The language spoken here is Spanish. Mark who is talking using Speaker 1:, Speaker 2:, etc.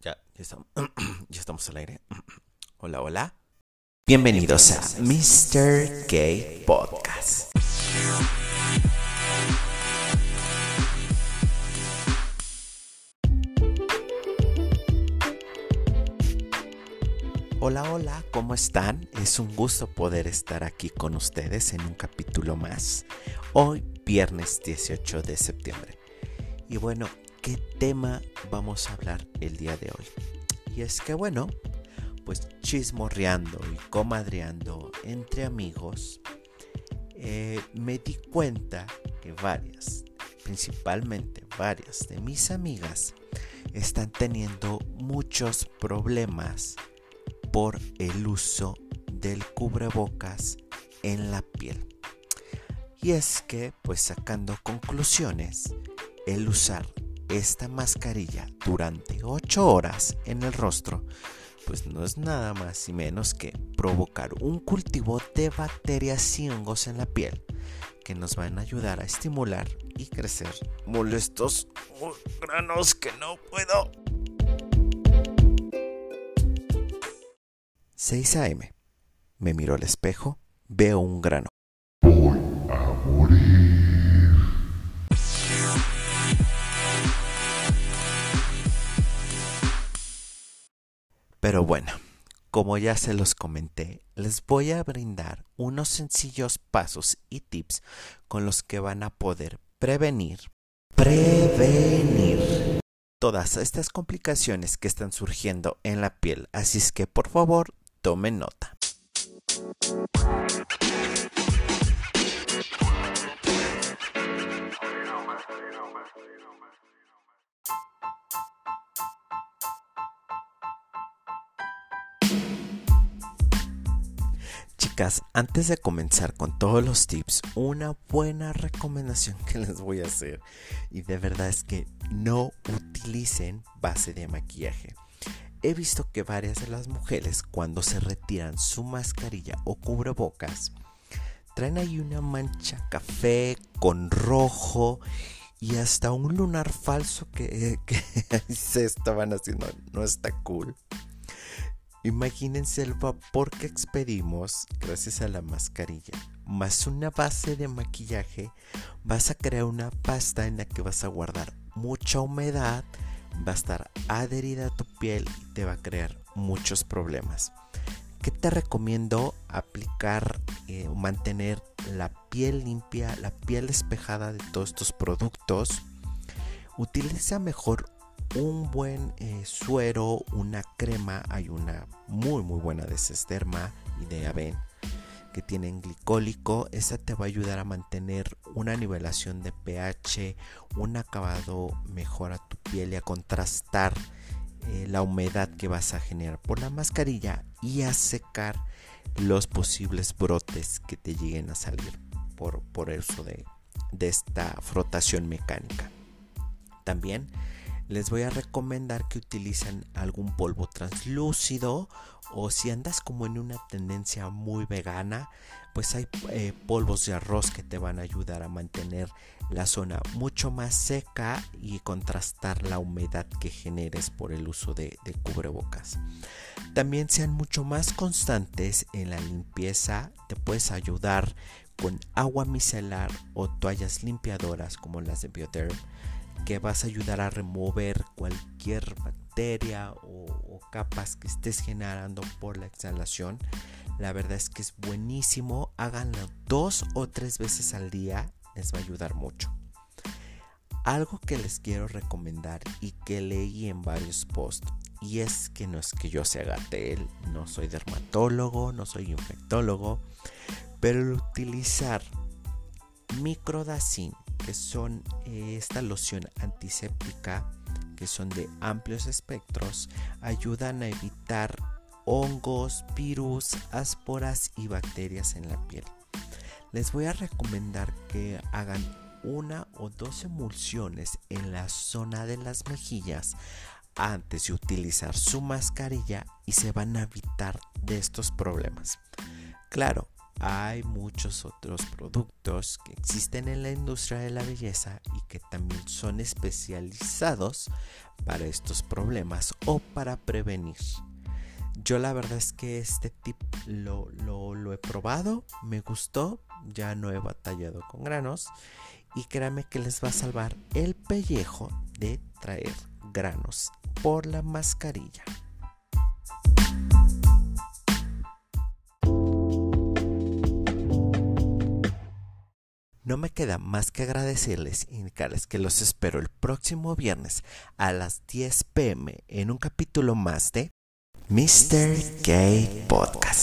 Speaker 1: Ya, ya estamos, ya estamos al aire. Hola, hola. Bienvenidos a Mr. K Podcast. Hola, hola, ¿cómo están? Es un gusto poder estar aquí con ustedes en un capítulo más. Hoy, viernes 18 de septiembre. Y bueno, ¿qué tema vamos a hablar el día de hoy? Y es que bueno, pues chismorreando y comadreando entre amigos, eh, me di cuenta que varias, principalmente varias de mis amigas, están teniendo muchos problemas por el uso del cubrebocas en la piel. Y es que, pues sacando conclusiones, el usar esta mascarilla durante 8 horas en el rostro, pues no es nada más y menos que provocar un cultivo de bacterias y hongos en la piel que nos van a ayudar a estimular y crecer molestos granos que no puedo 6 a.m. Me miro al espejo, veo un grano. Pero bueno, como ya se los comenté, les voy a brindar unos sencillos pasos y tips con los que van a poder prevenir, todas estas complicaciones que están surgiendo en la piel. Así es que por favor, tomen nota. Chicas, antes de comenzar con todos los tips, una buena recomendación que les voy a hacer y de verdad es que no utilicen base de maquillaje. He visto que varias de las mujeres cuando se retiran su mascarilla o cubrebocas traen ahí una mancha café con rojo y hasta un lunar falso que, se estaban haciendo. No está cool. Imagínense el vapor que expedimos gracias a la mascarilla, más una base de maquillaje, vas a crear una pasta en la que vas a guardar mucha humedad, va a estar adherida a tu piel y te va a crear muchos problemas. ¿Qué te recomiendo aplicar eh, mantener la piel limpia, la piel despejada de todos estos productos? Utiliza mejor un buen eh, suero, una crema, hay una muy muy buena de Sesderma y de Aven que tienen glicólico, esa te va a ayudar a mantener una nivelación de pH, un acabado mejor a tu piel y a contrastar eh, la humedad que vas a generar por la mascarilla y a secar los posibles brotes que te lleguen a salir por, por eso de, de esta frotación mecánica. También les voy a recomendar que utilicen algún polvo translúcido o si andas como en una tendencia muy vegana, pues hay eh, polvos de arroz que te van a ayudar a mantener la zona mucho más seca y contrastar la humedad que generes por el uso de, de cubrebocas. También sean mucho más constantes en la limpieza, te puedes ayudar con agua micelar o toallas limpiadoras como las de Bioderm que vas a ayudar a remover cualquier bacteria o, capas que estés generando por la exhalación. La verdad es que es buenísimo. Háganlo dos o tres veces al día. Les va a ayudar mucho. Algo que les quiero recomendar y que leí en varios posts. Y es que no es que yo sea gatel, no soy dermatólogo, no soy infectólogo. Pero el utilizar microdacin que son eh, esta loción antiséptica que son de amplios espectros ayudan a evitar hongos, virus, ásporas y bacterias en la piel. Les voy a recomendar que hagan una o dos emulsiones en la zona de las mejillas antes de utilizar su mascarilla y se van a evitar de estos problemas. Claro, hay muchos otros productos que existen en la industria de la belleza y que también son especializados para estos problemas o para prevenir. Yo la verdad es que este tip lo, lo, he probado, me gustó, ya no he batallado con granos y créanme que les va a salvar el pellejo de traer granos por la mascarilla. No me queda más que agradecerles y indicarles que los espero el próximo viernes a las 10 pm en un capítulo más de Mr. Gay Podcast.